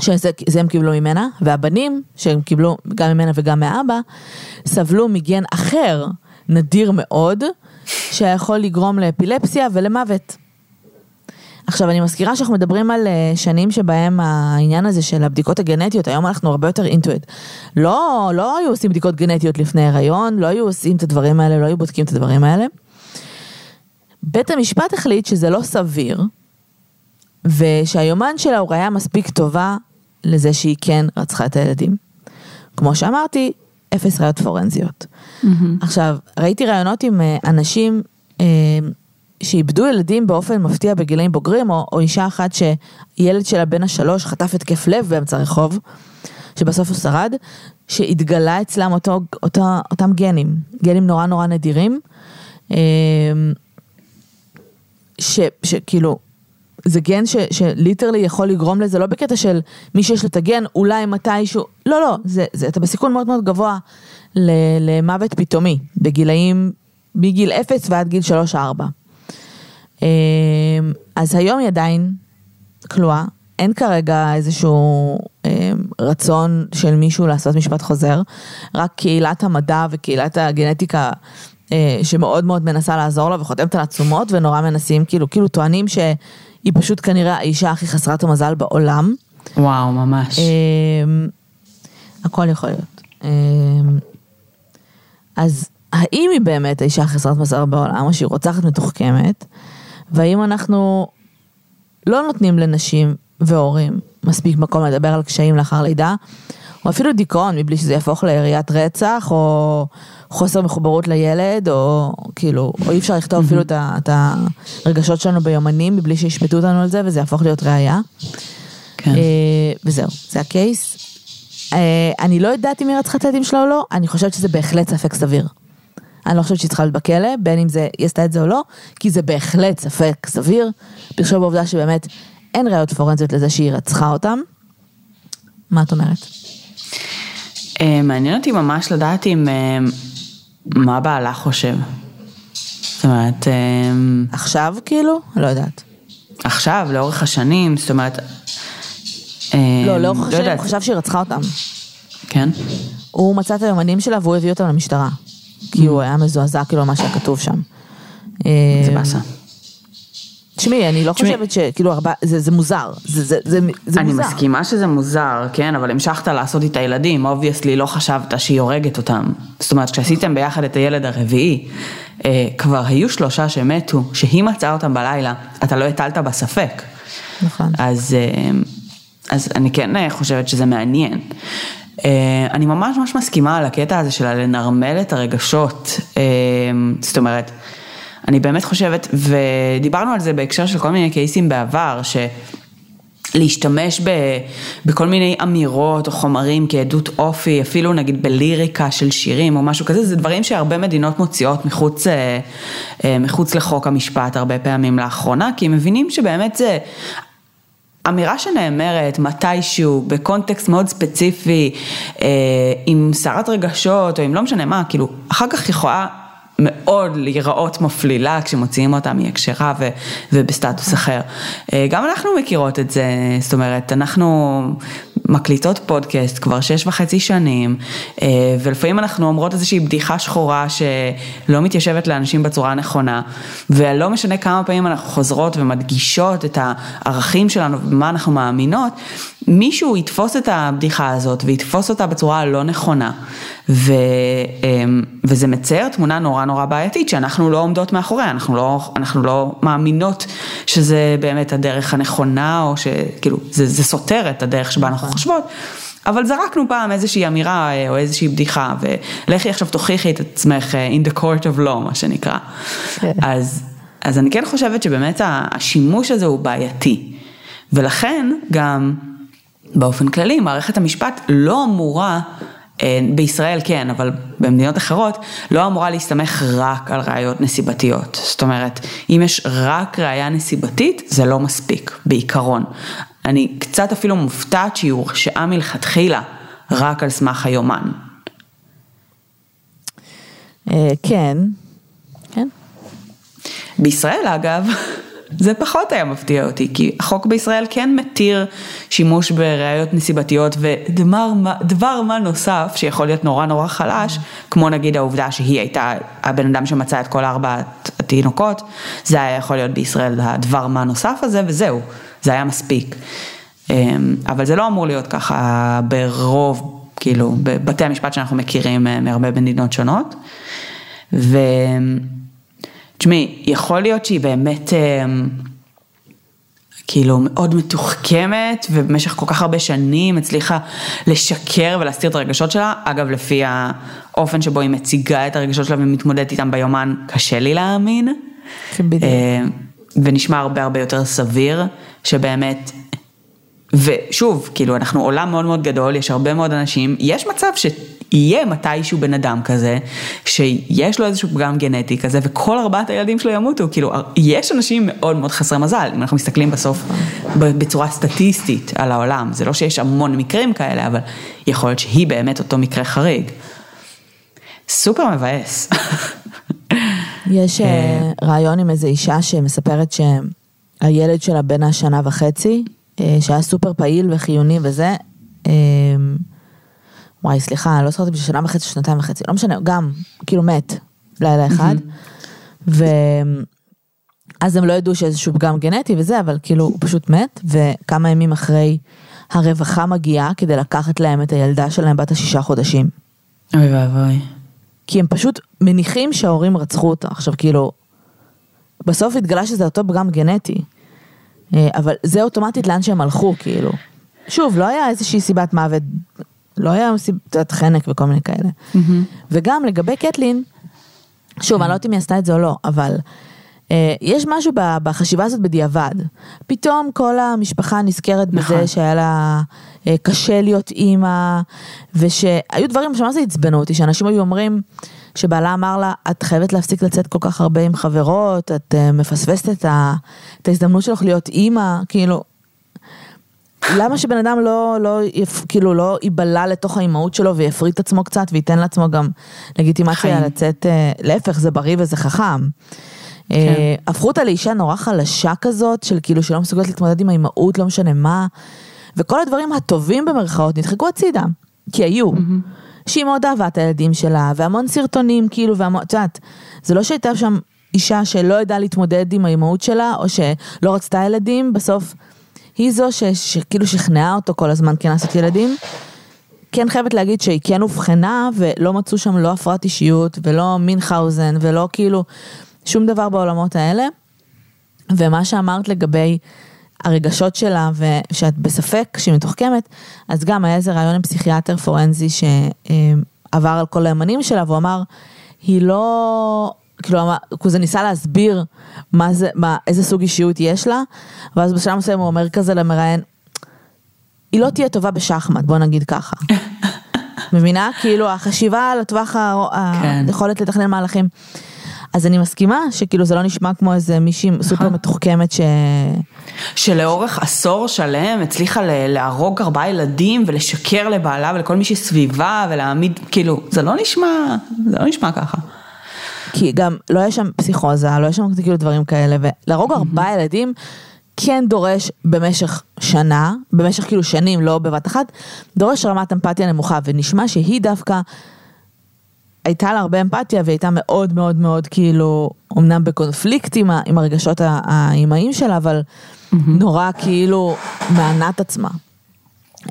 שזה זה הם קיבלו ממנה, והבנים, שהם קיבלו גם ממנה וגם מאבא, סבלו מגן אחר, נדיר מאוד, שיכול לגרום לאפילפסיה ולמוות. עכשיו אני מזכירה שאנחנו מדברים על שנים שבהם העניין הזה של הבדיקות הגנטיות, היום אנחנו הרבה יותר אינטואט. לא, לא היו עושים בדיקות גנטיות לפני הריון, לא היו עושים את הדברים האלה, לא היו בודקים את הדברים האלה. בית המשפט החליט שזה לא סביר, ושהיומן שלה הוא ראייה מספיק טובה לזה שהיא כן רצחה את הילדים. כמו שאמרתי, אפס ראיות פורנזיות. Mm-hmm. עכשיו, ראיתי ראיונות עם אנשים אה, שאיבדו ילדים באופן מפתיע בגילאים בוגרים, או, או אישה אחת שילד שלה בן השלוש חטף התקף לב באמצע רחוב, שבסוף הוא שרד, שהתגלה אצלם אותו, אותו, אותם גנים, גנים נורא נורא נדירים. אה, שכאילו, זה גן ש, שליטרלי יכול לגרום לזה, לא בקטע של מי שיש לו את הגן, אולי מתישהו, לא, לא, זה, זה, אתה בסיכון מאוד מאוד גבוה למוות פתאומי, בגילאים, מגיל 0 ועד גיל 3-4. אמ, אז היום היא עדיין כלואה, אין כרגע איזשהו אמ, רצון של מישהו לעשות משפט חוזר, רק קהילת המדע וקהילת הגנטיקה אה, שמאוד מאוד מנסה לעזור לה וחותמת על עצומות ונורא מנסים, כאילו, כאילו טוענים שהיא פשוט כנראה האישה הכי חסרת המזל בעולם. וואו, ממש. אמ, הכל יכול להיות. אמ, אז האם היא באמת האישה חסרת מזל בעולם, או שהיא רוצחת מתוחכמת, והאם אנחנו לא נותנים לנשים והורים מספיק מקום לדבר על קשיים לאחר לידה, או אפילו דיכאון מבלי שזה יהפוך ליריית רצח, או חוסר מחוברות לילד, או כאילו, או אי אפשר לכתוב אפילו את הרגשות שלנו ביומנים מבלי שישפטו אותנו על זה, וזה יהפוך להיות ראייה. כן. אה, וזהו, זה הקייס. אה, אני לא יודעת אם היא רצחה את הילדים שלה או לא, אני חושבת שזה בהחלט ספק סביר. אני לא חושבת שהיא צריכה להיות בכלא, בין אם זה, היא עשתה את זה או לא, כי זה בהחלט ספק סביר, בהתחשב בעובדה שבאמת אין ראיות פורנזיות לזה שהיא רצחה אותם. מה את אומרת? אה, מעניין אותי ממש לדעת אם, אה, מה בעלה חושב. זאת אומרת... אה, עכשיו כאילו? לא יודעת. עכשיו, לאורך השנים, זאת אומרת... לא, לאורך לא השנים הוא חשב שהיא רצחה אותם. כן? הוא מצא את היומנים שלה והוא הביא אותם למשטרה. כי הוא היה מזועזע כאילו מה שהיה כתוב שם. זה באסה. תשמעי, אני לא חושבת שכאילו ארבע, זה, זה מוזר, זה, זה, זה, זה אני מוזר. אני מסכימה שזה מוזר, כן, אבל המשכת לעשות איתה ילדים, obviously לא חשבת שהיא הורגת אותם. זאת אומרת, כשעשיתם ביחד את הילד הרביעי, אה, כבר היו שלושה שמתו, שהיא מצאה אותם בלילה, אתה לא הטלת בספק. נכון. אז, אה, אז אני כן אה, חושבת שזה מעניין. אה, אני ממש ממש מסכימה על הקטע הזה של לנרמל את הרגשות, אה, זאת אומרת, אני באמת חושבת, ודיברנו על זה בהקשר של כל מיני קייסים בעבר, ש... להשתמש ב, בכל מיני אמירות או חומרים כעדות אופי, אפילו נגיד בליריקה של שירים או משהו כזה, זה דברים שהרבה מדינות מוציאות מחוץ, אה, אה, מחוץ לחוק המשפט הרבה פעמים לאחרונה, כי הם מבינים שבאמת זה אמירה שנאמרת מתישהו, בקונטקסט מאוד ספציפי, אה, עם סערת רגשות או עם לא משנה מה, כאילו, אחר כך יכולה מאוד להיראות מפלילה כשמוציאים אותה מהקשרה ו, ובסטטוס אחר. אה, גם אנחנו מכירות את זה, זאת אומרת, אנחנו מקליטות פודקאסט כבר שש וחצי שנים, אה, ולפעמים אנחנו אומרות איזושהי בדיחה שחורה שלא מתיישבת לאנשים בצורה הנכונה, ולא משנה כמה פעמים אנחנו חוזרות ומדגישות את הערכים שלנו ובמה אנחנו מאמינות, מישהו יתפוס את הבדיחה הזאת ויתפוס אותה בצורה הלא נכונה, ו, אמ, וזה מצייר תמונה נורא נורא בעייתית שאנחנו לא עומדות מאחוריה, אנחנו לא, אנחנו לא מאמינות שזה באמת הדרך הנכונה, או שכאילו זה, זה סותר את הדרך שבה אנחנו חושבות. אבל זרקנו פעם איזושהי אמירה אה, או איזושהי בדיחה, ולכי עכשיו תוכיחי את עצמך אה, in the court of law, מה שנקרא. כן. אז, אז אני כן חושבת שבאמת השימוש הזה הוא בעייתי. ולכן גם באופן כללי, מערכת המשפט לא אמורה, אה, בישראל כן, אבל במדינות אחרות, לא אמורה להסתמך רק על ראיות נסיבתיות. זאת אומרת, אם יש רק ראייה נסיבתית, זה לא מספיק, בעיקרון. אני קצת אפילו מופתעת שהיא הורשעה מלכתחילה רק על סמך היומן. אה, כן, כן. בישראל אגב, זה פחות היה מפתיע אותי, כי החוק בישראל כן מתיר שימוש בראיות נסיבתיות ודבר מה נוסף שיכול להיות נורא נורא חלש, כמו נגיד העובדה שהיא הייתה הבן אדם שמצא את כל ארבעת התינוקות, זה היה יכול להיות בישראל הדבר מה נוסף הזה וזהו, זה היה מספיק. אמ, אבל זה לא אמור להיות ככה ברוב, כאילו, בבתי המשפט שאנחנו מכירים אה, מהרבה מדינות שונות. ו... תשמעי, יכול להיות שהיא באמת אמ, כאילו מאוד מתוחכמת ובמשך כל כך הרבה שנים הצליחה לשקר ולהסתיר את הרגשות שלה, אגב לפי האופן שבו היא מציגה את הרגשות שלה ומתמודדת איתם ביומן, קשה לי להאמין. כן, בדיוק. אמ, ונשמע הרבה הרבה יותר סביר, שבאמת ושוב, כאילו, אנחנו עולם מאוד מאוד גדול, יש הרבה מאוד אנשים, יש מצב שיהיה מתישהו בן אדם כזה, שיש לו איזשהו פגם גנטי כזה, וכל ארבעת הילדים שלו ימותו, כאילו, יש אנשים מאוד מאוד חסרי מזל, אם אנחנו מסתכלים בסוף בצורה סטטיסטית על העולם, זה לא שיש המון מקרים כאלה, אבל יכול להיות שהיא באמת אותו מקרה חריג. סופר מבאס. יש אה, רעיון עם איזו אישה שמספרת שהילד שלה בן השנה וחצי, שהיה סופר פעיל וחיוני וזה, אה, וואי סליחה, לא זוכרת בשביל שנה וחצי, שנתיים וחצי, לא משנה, גם, כאילו מת, לילה אחד, ואז הם לא ידעו שאיזשהו פגם גנטי וזה, אבל כאילו הוא פשוט מת, וכמה ימים אחרי הרווחה מגיעה כדי לקחת להם את הילדה שלהם בת השישה חודשים. אוי ואבוי. כי הם פשוט מניחים שההורים רצחו אותה. עכשיו כאילו, בסוף התגלה שזה אותו פגם גנטי. אה, אבל זה אוטומטית לאן שהם הלכו, כאילו. שוב, לא היה איזושהי סיבת מוות, לא היה סיבת חנק וכל מיני כאלה. וגם לגבי קטלין, שוב, אני לא יודעת אם היא עשתה את זה או לא, אבל אה, יש משהו בחשיבה הזאת בדיעבד. פתאום כל המשפחה נזכרת נכון. בזה שהיה לה אה, קשה להיות אימא, ושהיו דברים שמה זה עצבנו אותי, שאנשים היו אומרים, שבעלה אמר לה, את חייבת להפסיק לצאת כל כך הרבה עם חברות, את אה, מפספסת את, ה, את ההזדמנות שלך להיות אימא, כאילו, למה שבן אדם לא, לא, כאילו, לא ייבלע לתוך האימהות שלו ויפריט את עצמו קצת וייתן לעצמו גם לגיטימציה. לצאת, אה, להפך, זה בריא וזה חכם. כן. אה, הפכו אותה לאישה נורא חלשה כזאת, של כאילו שלא מסוגלת להתמודד עם האימהות, לא משנה מה, וכל הדברים הטובים במרכאות נדחקו הצידה, כי היו. שהיא מאוד אהבה את הילדים שלה, והמון סרטונים כאילו, והמון, את יודעת, זה לא שהייתה שם אישה שלא ידעה להתמודד עם האימהות שלה, או שלא רצתה ילדים, בסוף היא זו שכאילו שכנעה אותו כל הזמן כן לעשות ילדים. כן חייבת להגיד שהיא כן אובחנה ולא מצאו שם לא הפרעת אישיות ולא מינכאוזן ולא כאילו שום דבר בעולמות האלה. ומה שאמרת לגבי הרגשות שלה ושאת בספק שהיא מתוחכמת, אז גם היה איזה רעיון עם פסיכיאטר פורנזי שעבר על כל הימנים שלה והוא אמר, היא לא, כאילו, כזה ניסה להסביר מה זה, מה, איזה סוג אישיות יש לה, ואז בשלב מסוים הוא אומר כזה למראיין, היא לא תהיה טובה בשחמט, בוא נגיד ככה. מבינה? כאילו החשיבה על הטווח, ה- כן. היכולת לתכנן מהלכים. אז אני מסכימה שכאילו זה לא נשמע כמו איזה מישהי סופר מתוחכמת ש... שלאורך עשור שלם הצליחה ל- להרוג ארבעה ילדים ולשקר לבעלה ולכל מי שסביבה ולהעמיד, כאילו, זה לא נשמע, זה לא נשמע ככה. כי גם לא יש שם פסיכוזה, לא יש שם כאילו דברים כאלה, ולהרוג ארבעה ילדים כן דורש במשך שנה, במשך כאילו שנים, לא בבת אחת, דורש רמת אמפתיה נמוכה, ונשמע שהיא דווקא, הייתה לה הרבה אמפתיה והייתה מאוד מאוד מאוד כאילו, אמנם בקונפליקט עם, עם הרגשות ה- האימהיים שלה, אבל נורא כאילו מענת עצמה.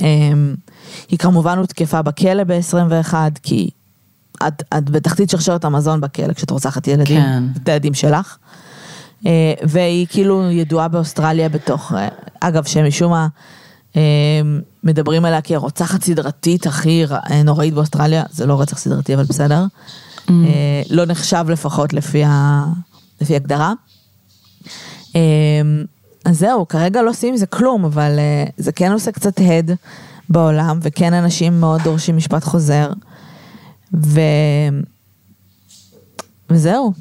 אמ, היא כמובן הותקפה בכלא ב-21, כי את, את בתחתית שרשרת המזון בכלא כשאת רוצחת ילדים, כן. את הילדים שלך. אה, והיא כאילו ידועה באוסטרליה בתוך, אה, אגב שמשום מה מדברים עליה כרוצחת סדרתית הכי אה, נוראית באוסטרליה, זה לא רצח סדרתי אבל בסדר, אה, לא נחשב לפחות לפי, ה, לפי הגדרה. אה, אז זהו, כרגע לא עושים עם זה כלום, אבל אה, זה כן עושה קצת הד בעולם, וכן אנשים מאוד דורשים משפט חוזר, ו... וזהו.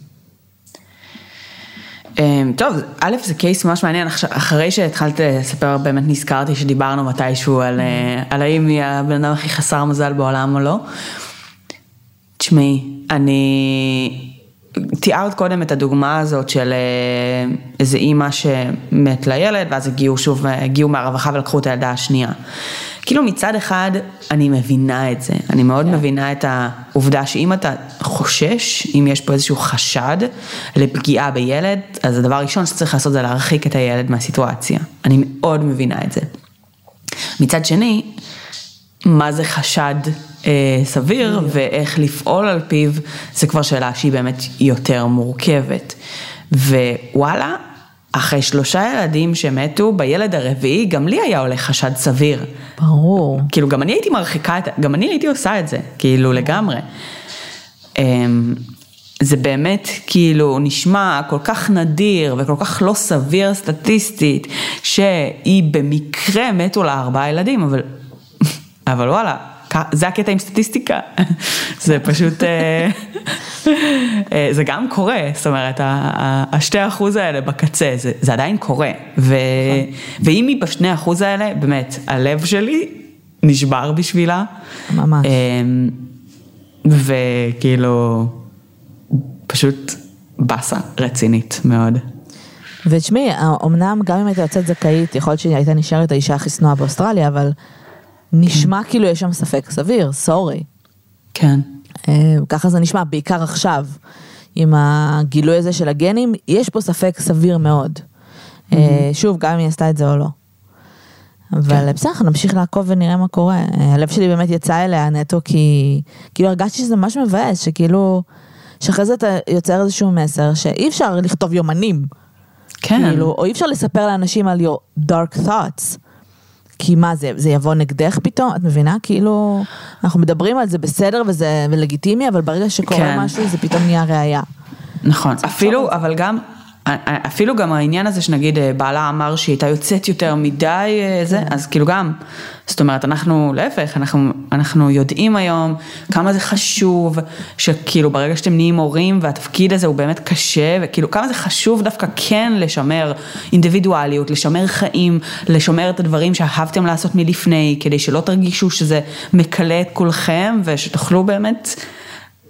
אמ, טוב, א', זה קייס ממש מעניין, אחרי שהתחלת לספר, באמת נזכרתי שדיברנו מתישהו על, אה, על האם היא הבן אדם הכי חסר מזל בעולם או לא. תשמעי, אני... תיארת קודם את הדוגמה הזאת של אה, איזה אימא שמת לילד, ואז הגיעו שוב, אה, הגיעו מהרווחה ולקחו את הילדה השנייה. כאילו מצד אחד, אני מבינה את זה, אני מאוד מבינה את העובדה שאם אתה חושש, אם יש פה איזשהו חשד לפגיעה בילד, אז הדבר הראשון שצריך לעשות זה להרחיק את הילד מהסיטואציה. אני מאוד מבינה את זה. מצד שני, מה זה חשד סביר ואיך לפעול על פיו, זה כבר שאלה שהיא באמת יותר מורכבת. ווואלה, אחרי שלושה ילדים שמתו, בילד הרביעי גם לי היה עולה חשד סביר. ברור. כאילו גם אני הייתי מרחיקה את, גם אני הייתי עושה את זה, כאילו לגמרי. אמ, זה באמת כאילו נשמע כל כך נדיר וכל כך לא סביר סטטיסטית שהיא במקרה מתו לה ארבעה ילדים, אבל, אבל וואלה, זה הקטע עם סטטיסטיקה, זה פשוט, אה, אה, זה גם קורה, זאת אומרת, השתי אחוז האלה בקצה, זה, זה עדיין קורה, ו, ואם היא בשני אחוז האלה, באמת, הלב שלי נשבר בשבילה. ממש. אמ, וכאילו, פשוט באסה רצינית מאוד. ותשמעי, אמנם גם אם הייתה יוצאת זכאית, יכול להיות שהיא הייתה נשארת האישה הכי שנואה באוסטרליה, אבל נשמע כאילו יש שם ספק סביר, סורי. כן. אה, ככה זה נשמע, בעיקר עכשיו, עם הגילוי הזה של הגנים, יש פה ספק סביר מאוד. אה, שוב, גם אם היא עשתה את זה או לא. אבל כן. בסדר, נמשיך לעקוב ונראה מה קורה. אה, הלב שלי באמת יצא אליה נטו כי כאילו הרגשתי שזה ממש מבאס, שכאילו, שאחרי זה אתה יוצר איזשהו מסר שאי אפשר לכתוב יומנים. כן. כאילו, או אי אפשר לספר לאנשים על your dark thoughts. כי מה זה, זה יבוא נגדך פתאום, את מבינה? כאילו, אנחנו מדברים על זה בסדר וזה לגיטימי, אבל ברגע שקורה כן. משהו זה פתאום נהיה ראייה. נכון, אפילו, אבל גם, אפילו גם העניין הזה שנגיד אה, בעלה אמר שהיא הייתה יוצאת יותר מדי אה, זה, כן. אז כאילו גם, זאת אומרת אנחנו להפך, אנחנו, אנחנו יודעים היום כמה זה חשוב, שכאילו ברגע שאתם נהיים הורים והתפקיד הזה הוא באמת קשה, וכאילו כמה זה חשוב דווקא כן לשמר אינדיבידואליות, לשמר חיים, לשמר את הדברים שאהבתם לעשות מלפני, כדי שלא תרגישו שזה מקלה את כולכם ושתוכלו באמת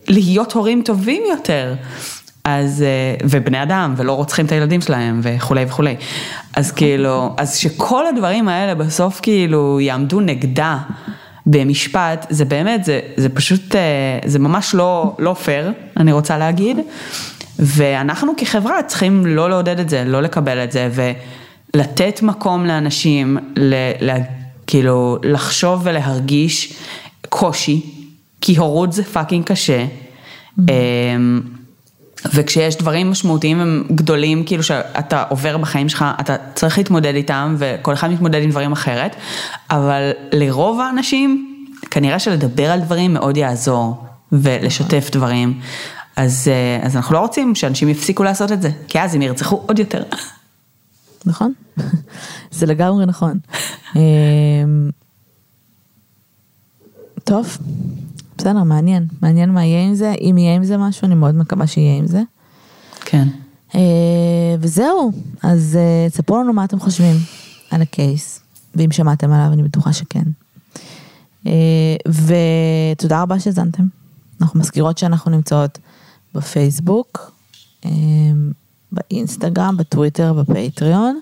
להיות הורים טובים יותר. אז, אה, ובני אדם, ולא רוצחים את הילדים שלהם, וכולי וכולי. אז כאילו, אז שכל הדברים האלה בסוף כאילו יעמדו נגדה במשפט, זה באמת, זה, זה פשוט, אה, זה ממש לא, לא פייר, אני רוצה להגיד. ואנחנו כחברה צריכים לא לעודד את זה, לא לקבל את זה, ולתת מקום לאנשים, ל, ל, כאילו, לחשוב ולהרגיש קושי, כי הורות זה fucking קשה. Mm-hmm. וכשיש דברים משמעותיים הם גדולים, כאילו שאתה עובר בחיים שלך, אתה צריך להתמודד איתם, וכל אחד מתמודד עם דברים אחרת, אבל לרוב האנשים, כנראה שלדבר על דברים מאוד יעזור, ולשתף דברים. אז, אה, אז אנחנו לא רוצים שאנשים יפסיקו לעשות את זה, כי אז הם ירצחו עוד יותר. נכון, זה לגמרי נכון. אמ, טוב, בסדר, מעניין, מעניין מה יהיה עם זה, אם יהיה עם זה משהו, אני מאוד מקווה שיהיה עם זה. כן. Uh, וזהו, אז uh, ספרו לנו מה אתם חושבים על הקייס, ואם שמעתם עליו, אני בטוחה שכן. Uh, ותודה רבה שהזנתם. אנחנו מזכירות שאנחנו נמצאות בפייסבוק, באינסטגרם, בטוויטר, בפטריון.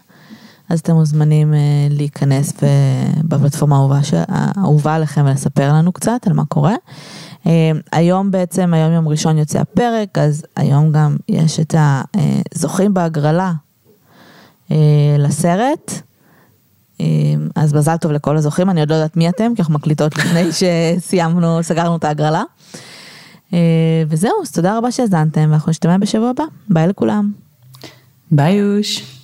אז אתם מוזמנים אה, להיכנס בפלטפורמה האהובה עליכם ולספר לנו קצת על מה קורה. אה, היום בעצם, היום יום ראשון יוצא הפרק, אז היום גם יש את הזוכים בהגרלה אה, לסרט. אז מזל טוב לכל הזוכים, אני עוד לא יודעת מי אתם, כי אנחנו מקליטות לפני שסיימנו, סגרנו את ההגרלה. וזהו, אז תודה רבה שהאזנתם, ואנחנו נשתמע בשבוע הבא. ביי לכולם. ביי יוש.